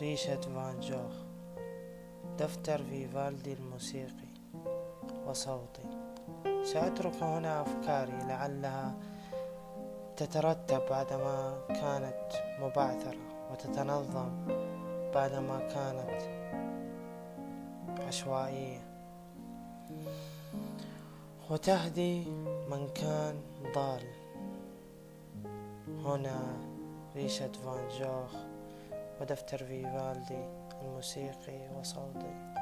ريشة فان جوخ دفتر فيفالدي الموسيقي وصوتي. سأترك هنا أفكاري لعلها تترتب بعدما كانت مبعثرة وتتنظم بعدما كانت عشوائية. وتهدي من كان ضال. هنا ريشة فان جوخ ودفتر فيفالدي الموسيقي وصوتي.